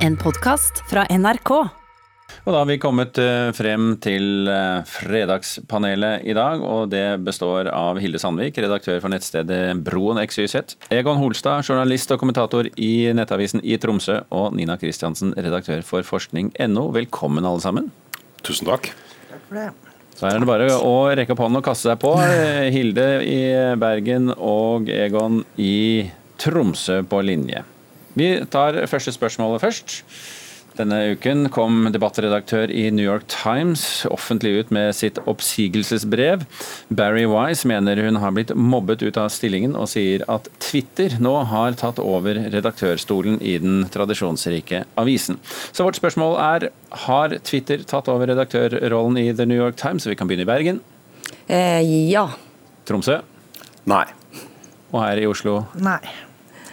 En podkast fra NRK. Og da har vi kommet eh, frem til eh, Fredagspanelet i dag, og det består av Hilde Sandvik, redaktør for nettstedet Broen XYZ, Egon Holstad, journalist og kommentator i Nettavisen i Tromsø, og Nina Kristiansen, redaktør for forskning.no. Velkommen alle sammen. Tusen takk. Takk for det. Så her er det bare å rekke opp hånden og kaste seg på. Hilde i Bergen og Egon i Tromsø på linje. Vi tar første spørsmålet først. Denne uken kom debattredaktør i New York Times offentlig ut med sitt oppsigelsesbrev. Barry Wise mener hun har blitt mobbet ut av stillingen, og sier at Twitter nå har tatt over redaktørstolen i den tradisjonsrike avisen. Så vårt spørsmål er har Twitter tatt over redaktørrollen i The New York Times? Vi kan begynne i Bergen. Eh, ja. Tromsø. Nei. Og her i Oslo. Nei.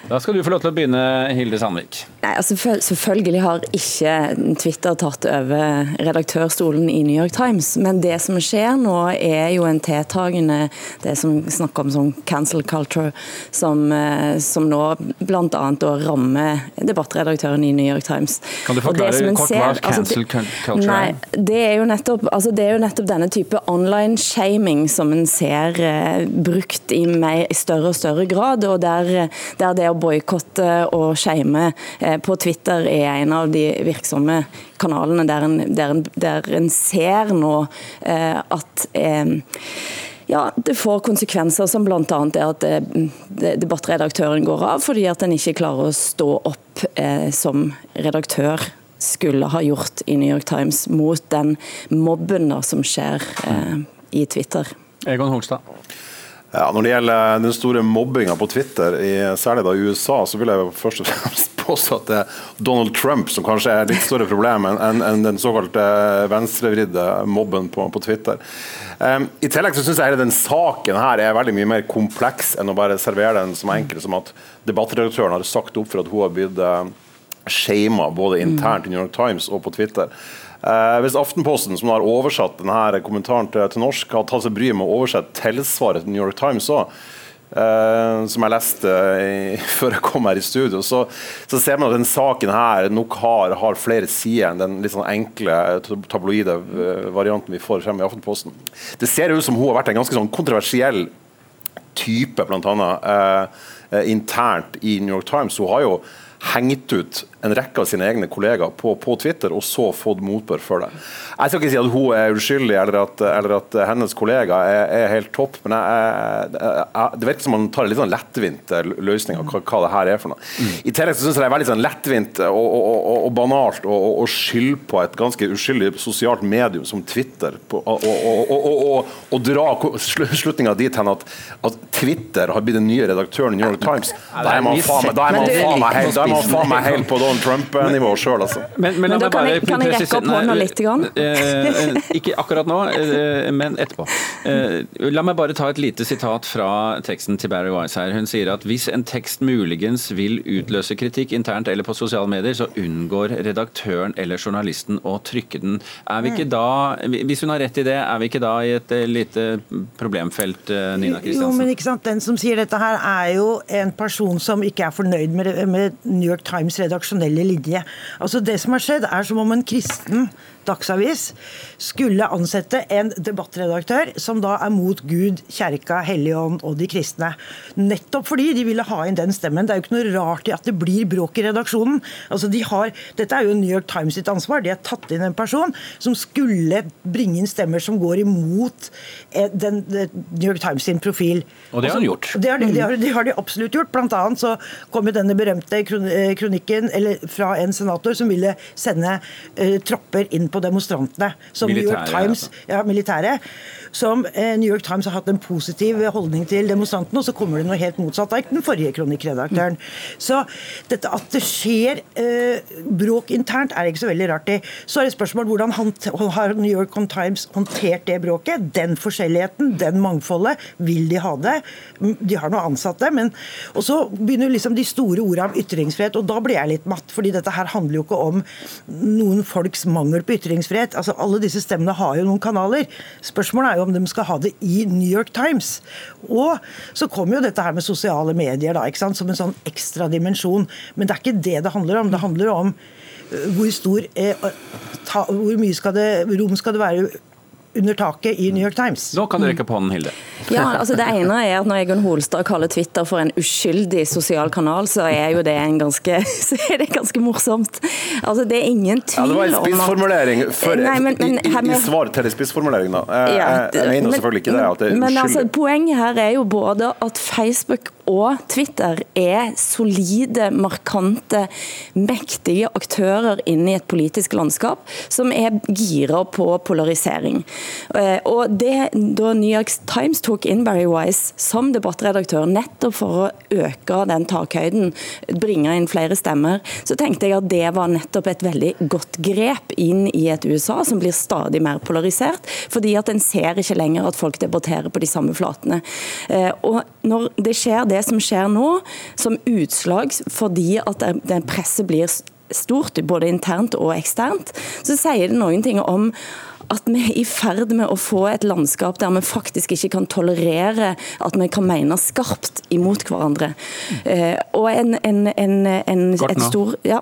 Da skal du få lov til å begynne, Hilde Sandvik. Nei, altså Selvfølgelig har ikke Twitter tatt over redaktørstolen i New York Times, men det som skjer nå er jo en tiltagende det som snakker om sånn cancel culture, som, eh, som nå bl.a. rammer debattredaktøren i New York Times. Kan du forklare kort hva cancel culture er? Nei, det er jo nettopp, altså det er jo nettopp denne type online-shaming som en ser eh, brukt i, mer, i, større og større grad, og der, der det å boikotte og shame eh, på Twitter er en av de virksomme kanalene der en, der en, der en ser nå eh, at eh, ja, det får konsekvenser som bl.a. er at debattredaktøren går av fordi at en ikke klarer å stå opp som redaktør skulle ha gjort i New York Times mot den mobben da, som skjer eh, i Twitter. Egon Holstad. Ja, når det gjelder den store mobbinga på Twitter, i, særlig da i USA, så vil jeg først og fremst påstå at det er Donald Trump som kanskje er litt større problem enn en den såkalte venstrevridde mobben på, på Twitter. Um, I tillegg så syns jeg hele den saken her er veldig mye mer kompleks enn å bare servere den som enkel som at debattredaktøren har sagt opp for at hun har blitt uh, shama både internt i New York Times og på Twitter. Eh, hvis Aftenposten, som har oversatt denne kommentaren til, til norsk, har tatt seg bryet med å oversette tilsvaret til New York Times òg, eh, som jeg leste i, før jeg kom her i studio, så, så, ser man at denne saken her nok har, har flere sider enn den litt sånn enkle tabloide eh, varianten vi får frem i Aftenposten. Det ser ut som hun har vært en ganske sånn kontroversiell type, bl.a. Eh, internt i New York Times. Hun har jo hengt ut en rekke av sine egne kollegaer på, på, Twitter, og så fått motbør for det. Jeg skal ikke si at hun er uskyldig, eller at, eller at hennes kollega er, er, helt topp, men jeg, jeg, det virker som man tar en litt sånn lettvint løsning av hva, hva, det her er for noe. Mm. I tillegg så syns jeg det er veldig sånn lettvint og, og, og, og banalt å skylde på et ganske uskyldig sosialt medium som Twitter, på, og, dra slutninga dit hen at, at, Twitter har blitt den nye redaktøren i New York Times. Da er man faen meg helt på Donald Trump-nivå sjøl, altså. Men, men, men da kan jeg, kan jeg rekke opp hånda litt? Grann? Eh, eh, ikke akkurat nå, eh, men etterpå. La meg bare ta et lite sitat fra teksten til Barry Wise her. Hun sier at hvis en tekst muligens vil utløse kritikk internt eller på sosiale medier, så unngår redaktøren eller journalisten å trykke den. Er vi ikke da, Hvis hun har rett i det, er vi ikke da i et lite problemfelt, Nina Kristiansen? Jo, men ikke sant, Den som sier dette her, er jo en person som ikke er fornøyd med, med New York Times' redaksjonelle linje. Altså Det som har skjedd, er som om en kristen dagsavis skulle ansette en debattredaktør som da er mot Gud, kjerka, Helligånd og de kristne. Nettopp fordi de ville ha inn den stemmen. Det er jo ikke noe rart i at det blir bråk i redaksjonen. Altså de har, Dette er jo New York Times sitt ansvar. De har tatt inn en person som skulle bringe inn stemmer som går imot eh, den, den New York Times sin profil. Og det har han gjort. Det har de, de, har, de, har de absolutt gjort. Blant annet så kom jo denne berømte eh, kronikken eller fra en senator som ville sende uh, tropper inn på på demonstrantene. Som militære, New York Times, ja, militære, som eh, New York Times har hatt en positiv holdning til demonstrantene, og så kommer det noe helt motsatt av den forrige kronikkredaktøren. Så dette at det skjer eh, bråk internt, er ikke så veldig rart i. Så er det spørsmål hvordan har New York Times håndtert det bråket? Den forskjelligheten, den mangfoldet. Vil de ha det? De har noe ansatte, men Og så begynner liksom de store ordene om ytringsfrihet, og da blir jeg litt matt, fordi dette her handler jo ikke om noen folks mangel på ytringsfrihet ytringsfrihet. Altså, alle disse stemmene har jo noen kanaler. Spørsmålet er jo om de skal ha det i New York Times. Og så kommer jo dette her med sosiale medier da, ikke sant? som en sånn ekstra dimensjon. Men det er ikke det det handler om. Det handler om hvor, stor, ta, hvor mye skal det, rom skal det være under taket i New York Times. Nå kan du rekke opp hånden, Hilde. Ja, altså Det ene er at når Egon Holstad kaller Twitter for en uskyldig sosial kanal, så er jo det en ganske, så er det ganske morsomt. Altså Det er ingen tvil om ja, Det var en spissformulering for, Nei, men, men, i, i, i svar til spissformuleringen. Jeg, ja, jeg, jeg mener selvfølgelig ikke det. at det er men, altså, Poenget her er jo både at Facebook og Twitter er solide, markante, mektige aktører inne i et politisk landskap som er gira på polarisering. Eh, og det, Da New York Times tok inn Barry Wise som debattredaktør nettopp for å øke den takhøyden, bringe inn flere stemmer, så tenkte jeg at det var nettopp et veldig godt grep inn i et USA som blir stadig mer polarisert, fordi at en ser ikke lenger at folk debatterer på de samme flatene. Eh, og når det skjer det som skjer nå, som utslag fordi at den presset blir stort, både internt og eksternt, så sier det noen ting om at vi er i ferd med å få et landskap der vi faktisk ikke kan tolerere at vi kan mene skarpt imot hverandre. Eh, og en, en, en, en et stor ja,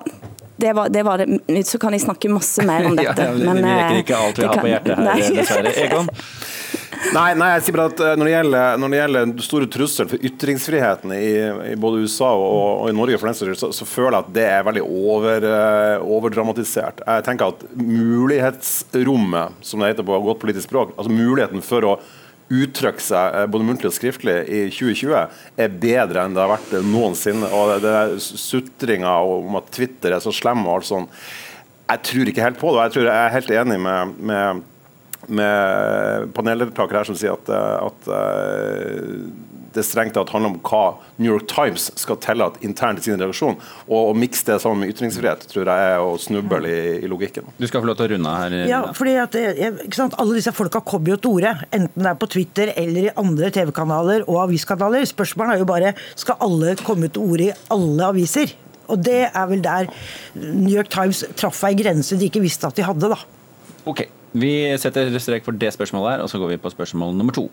det var, det var, det Så kan jeg snakke masse mer om dette. ja, ja, men, vi rekker ikke alt vi har på hjertet her, dessverre. Egon? Nei, nei, jeg sier bare at eh, når det gjelder, når det gjelder store trussel for ytringsfriheten i, i både USA og, og, i Norge, for den så, så, føler jeg at det er veldig over, uh, overdramatisert. Jeg tenker at mulighetsrommet, som det heter på godt politisk språk, altså muligheten for å uttrykke seg eh, både muntlig og skriftlig i 2020 er bedre enn det har vært noensinne. Og det, det Sutringa om at Twitter er så slem og alt sånn, jeg tror ikke helt på det. og Jeg jeg er helt enig med, med med paneldeltakere her som sier at, eh, at eh, det strengt tatt handler om hva New York Times skal tillate internt i sin redaksjon. Og å mikse det sammen med ytringsfrihet tror jeg er å snuble i, i, logikken. Du skal få lov til å runde her. Ja, fordi at, Alle disse folka kommer jo til orde, enten det er på Twitter eller i andre TV-kanaler og aviskanaler. Spørsmålet er jo bare skal alle komme til orde i alle aviser. Og Det er vel der New York Times traff ei grense de ikke visste at de hadde. da. Ok, vi setter strek for det spørsmålet her, og så går vi på spørsmål nummer to.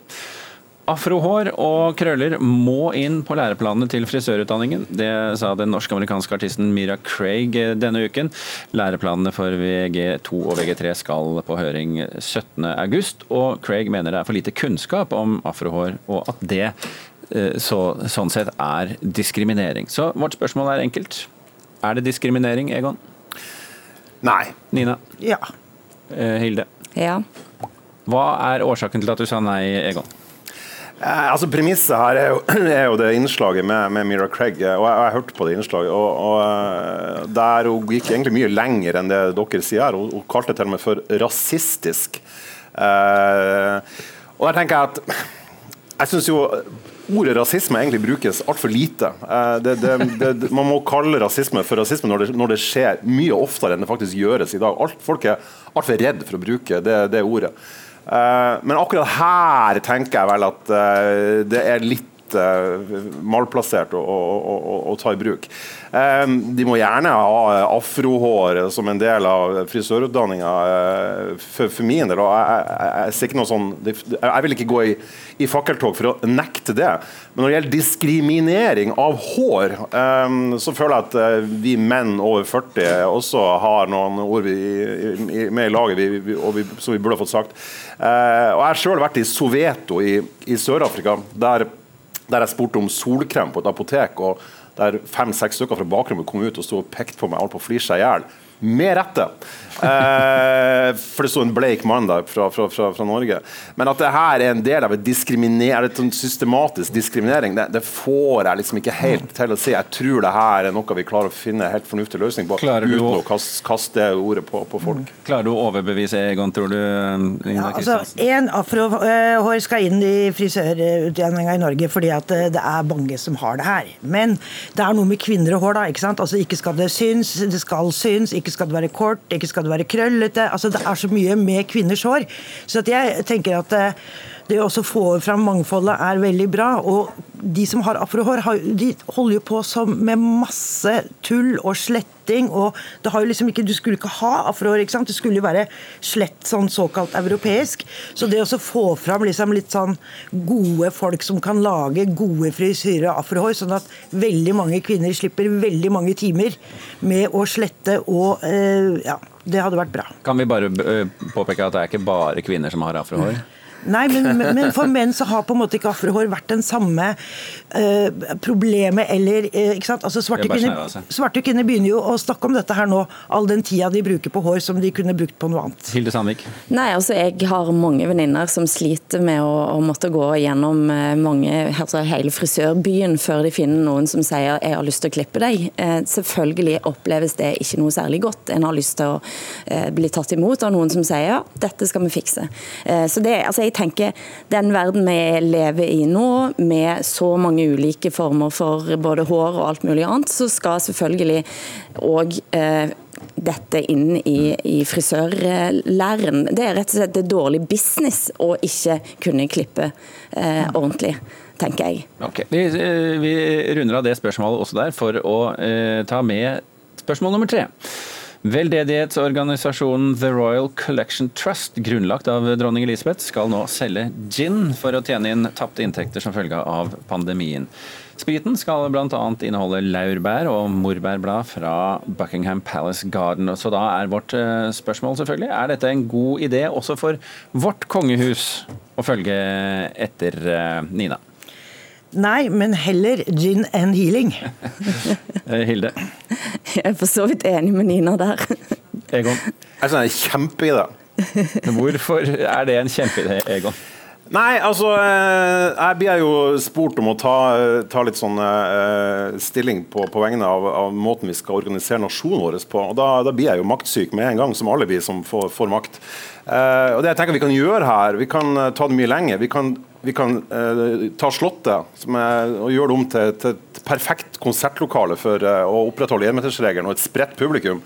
Afrohår og krøller må inn på læreplanene til frisørutdanningen. Det sa den norsk-amerikanske artisten Mira Craig denne uken. Læreplanene for VG2 og VG3 skal på høring 17.8, og Craig mener det er for lite kunnskap om afrohår, og at det eh, så, sånn sett er diskriminering. Så vårt spørsmål er enkelt. Er det diskriminering, Egon? Nei. Nina? Ja. Eh, Hilde? Ja. Hva er årsaken til at du sa nei, Egon? Eh, altså Premisset her er jo, er jo, det innslaget med, med Mira Craig, og jeg, og jeg hørte på det innslaget. og, og eh, Der hun gikk egentlig mye lenger enn det dere sier her. Hun, hun kalte det til og med for rasistisk. Eh, og der tenker jeg at jeg synes jo Ordet rasisme egentlig brukes altfor lite. Eh, det, det, det, man må kalle rasisme for rasisme når, når det, skjer mye oftere enn det faktisk gjøres i dag. Alt, folk er altfor redd for å bruke det, ordet. Uh, men akkurat her tenker jeg vel at uh, det er litt uh, malplassert å, å, å, å, ta i bruk. de må gjerne ha afrohår som en del av frisørutdanninga for, for, min del. og jeg, jeg, jeg, ikke sånn, jeg vil ikke gå i i fakkeltog for å nekte det. Men når det gjelder diskriminering av hår, så føler jeg at vi menn over 40 også har noen ord vi, med i laget vi, vi, som vi burde ha fått sagt. Og Jeg har sjøl vært i Soveto i, i Sør-Afrika, der, der, jeg spurte om solkrem på et apotek. og der fem-seks stykker fra bakrommet kom ut og sto og pekte på meg og holdt på å flire seg i hjel. Med rette. Eh, for det sto en bleik mann der fra, fra, fra, fra, Norge. Men at det her er en del av et, et sånn systematisk diskriminering, det, det, får jeg liksom ikke helt til å si. Jeg tror det her er noe vi klarer å finne helt fornuftig løsning på klarer uten å kaste, kaste ordet på, på, folk. Klarer du å overbevise Egon, tror du? Ja, altså, en afrohår skal inn i frisørutdanninga i Norge fordi at eh, det er mange som har det her. Men det er noe med kvinner og hår, da. ikke sant? Altså, ikke skal det synes, det skal synes. ikke skal det være kort, ikke skal det være krøllete. altså Det er så mye med kvinners hår. Så jeg tenker at det å få fram mangfoldet er veldig bra. og de som har afrohår, de holder jo på med masse tull og sletting. og det har jo liksom ikke, Du skulle ikke ha afrohår, ikke sant? det skulle jo være slett sånn såkalt europeisk. Så det å få fram liksom litt sånn gode folk som kan lage gode frisyrer og afrohår, sånn at veldig mange kvinner slipper veldig mange timer med å slette og eh, ja, det hadde vært bra. Kan vi bare eh, påpeke at det er ikke bare kvinner som har afrohår? Nei, men, men, for menn så har på en måte ikke afrohår vært den samme uh, problemet eller uh, ikke sant? Altså svarte, kvinner, altså. svarte kvinner begynner jo å snakke om dette her nå, all den tida de bruker på hår som de kunne brukt på noe annet. Hilde Sandvik? Nei, altså jeg har mange venninner som sliter med å, å, måtte gå gjennom eh, mange, altså hele frisørbyen før de finner noen som sier 'jeg har lyst til å klippe deg'. Uh, selvfølgelig oppleves det ikke noe særlig godt. En har lyst til å bli tatt imot av noen som sier 'ja, dette skal vi fikse'. så det, altså jeg tenker den verden vi lever i nå, med så mange ulike former for både hår og alt mulig annet, så skal selvfølgelig òg eh, dette inn i, i frisørlæren. Det er rett og slett det dårlig business å ikke kunne klippe eh, ordentlig tenker jeg. Okay. Vi, eh, vi, runder av det spørsmålet også der, for å eh, ta med spørsmål nummer tre. Veldedighetsorganisasjonen The Royal Collection Trust, grunnlagt av dronning Elisabeth, skal nå selge gin for å tjene inn tapte inntekter som følge av pandemien. Spriten skal bl.a. inneholde laurbær og morbærblad fra Buckingham Palace Garden. Så da er vårt eh, spørsmål selvfølgelig, er dette en god idé også for vårt kongehus å følge etter eh, Nina? Nei, men heller gin and healing. Eh, Hilde? Jeg er for så vidt enig med Nina der. Egon? Jeg synes det er en kjempeidé. Hvorfor er det en kjempeidé, Egon? Nei, altså eh, Jeg blir jo spurt om å ta, ta litt sånn uh, stilling på, på vegne av, av, måten vi skal organisere nasjonen vår på. og da, da, blir jeg jo maktsyk med en gang, som alle blir som får, får makt. Uh, og det jeg tenker vi kan gjøre her, vi kan ta det mye lenger. Vi kan vi kan eh, ta Slottet er, og gjøre det om til, til, et perfekt konsertlokale for eh, å opprettholde énmetersregelen og et spredt publikum.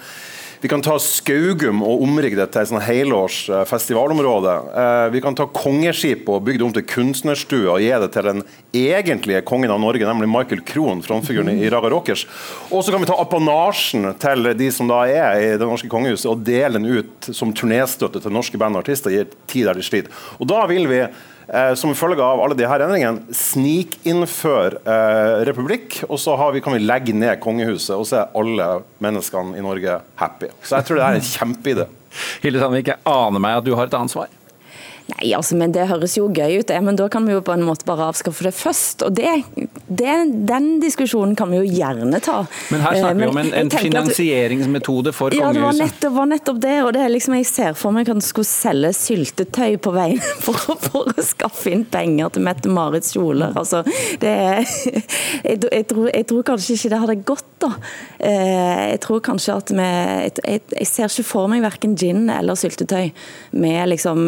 Vi kan ta Skaugum og omrigge det til et sånn helårs eh, festivalområde. Eh, vi kan ta Kongeskip og bygge det om til kunstnerstue og gi det til den egentlige kongen av Norge, nemlig Michael Krohn, frontfiguren i Raga Rockers. Og så kan vi ta apanasjen til de som da er i det norske kongehuset, og dele den ut som turnéstøtte til norske band og artister i en tid der de sliter. Og da vil vi eh, som følge av alle her endringene snikinnføre eh, republikk. Og så vi, kan vi legge ned kongehuset, og så er alle menneskene i Norge happy. Så jeg tror det er en kjempeidé. Hilde Sandvik, jeg aner meg at du har et ansvar? Nei, altså, men Det høres jo gøy ut, det, men da kan vi jo på en måte bare avskaffe det først. og det, det, Den diskusjonen kan vi jo gjerne ta. Men her snakker vi eh, om en, en finansieringsmetode for kongehuset. Ja, det var nettopp, var nettopp det. og det er liksom, Jeg ser for meg at en skulle selge syltetøy på veien for, for, å skaffe inn penger til Mette-Marits kjoler. Altså, det er, jeg, jeg, tror, jeg, tror, kanskje ikke det hadde gått, da. Eh, jeg tror kanskje at vi jeg, jeg ser ikke for meg verken gin eller syltetøy med liksom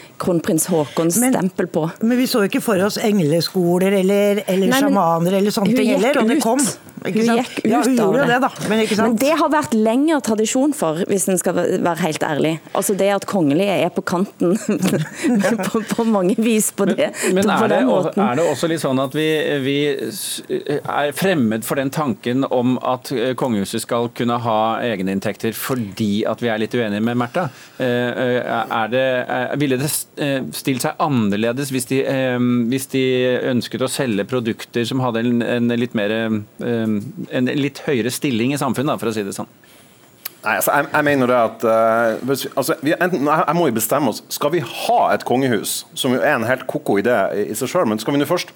kronprins Haakons men, stempel på. Men vi så ikke for oss engleskoler eller, eller sjamaner eller sånne ting heller, og det kom. Hun gikk ut ja, hun av det. det da, men, men, det har vært lengre tradisjon for, hvis en skal være helt ærlig. Altså Det at kongelige er på kanten på, på, mange vis på, det, men, men er, det, er det også litt sånn at vi, vi, er fremmed for den tanken om at eh, kongehuset skal kunne ha egeninntekter fordi at vi er litt uenige med Märtha? Eh, eh, er det, ville det stilt seg annerledes hvis de, hvis de ønsket å selge produkter som hadde en, en litt mer en litt høyere stilling i samfunnet, for å si det sånn? Nei, altså, jeg, jeg, mener det at uh, altså, vi, enten, jeg, må jo bestemme oss. Skal vi ha et kongehus, som jo er en helt ko-ko idé i, i seg sjøl, men skal vi nå først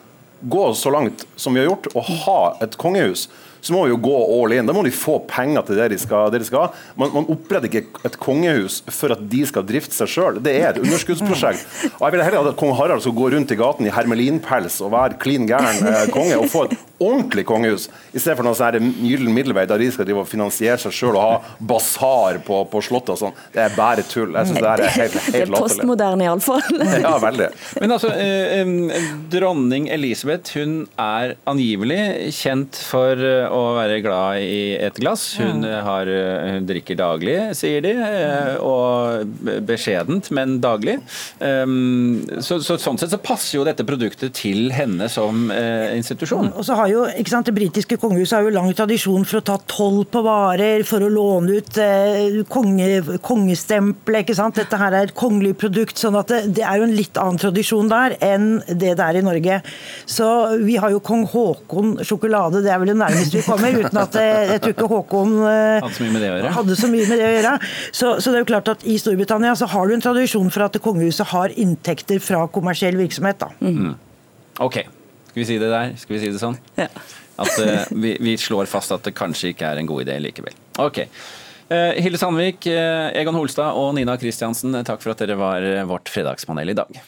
gå så langt som vi har gjort, og ha et kongehus, så må vi jo gå all in. Da må de få penger til det de skal. Det de skal. Man, man, oppretter ikke et kongehus for at de skal drifte seg sjøl. Det er et underskuddsprosjekt. Og Jeg ville heller at kong Harald skulle gå rundt i gaten i hermelinpels og være klin gæren eh, konge, og få et ordentlig kongehus, i stedet for noe sånn gyllen middelvei der de skal drive og finansiere seg sjøl og ha basar på, på Slottet og sånn. Det er bare tull. Jeg synes Det er helt, helt latterlig. Det er postmoderne, iallfall. ja, veldig. Men altså, eh, dronning Elisabeth hun er angivelig kjent for eh, å være glad i et glass. Hun, har, hun drikker daglig, sier de. Og beskjedent, men daglig. Så, så, sånn sett så passer jo dette produktet til henne som institusjon. Og så har jo, ikke sant, Det britiske kongehuset har jo lang tradisjon for å ta toll på varer, for å låne ut konge, kongestempelet. ikke sant? Dette her er et kongelig produkt. sånn at det, det er jo en litt annen tradisjon der enn det det er i Norge. Så vi har jo kong Haakon sjokolade, det er vel det nærmeste vi kommer. Uten at jeg, jeg tror ikke Haakon eh, hadde så mye med det å gjøre. Så, det å gjøre. Så, så, det er jo klart at i Storbritannia så har du en tradisjon for at kongehuset har inntekter fra kommersiell virksomhet. da. Mm. Ok, skal vi si det der? Skal vi si det sånn? Ja. At uh, vi, vi, slår fast at det kanskje ikke er en god idé likevel. Ok. Uh, Hilde Sandvik, uh, Egon Holstad og Nina Kristiansen, takk for at dere var vårt fredagspanel i dag.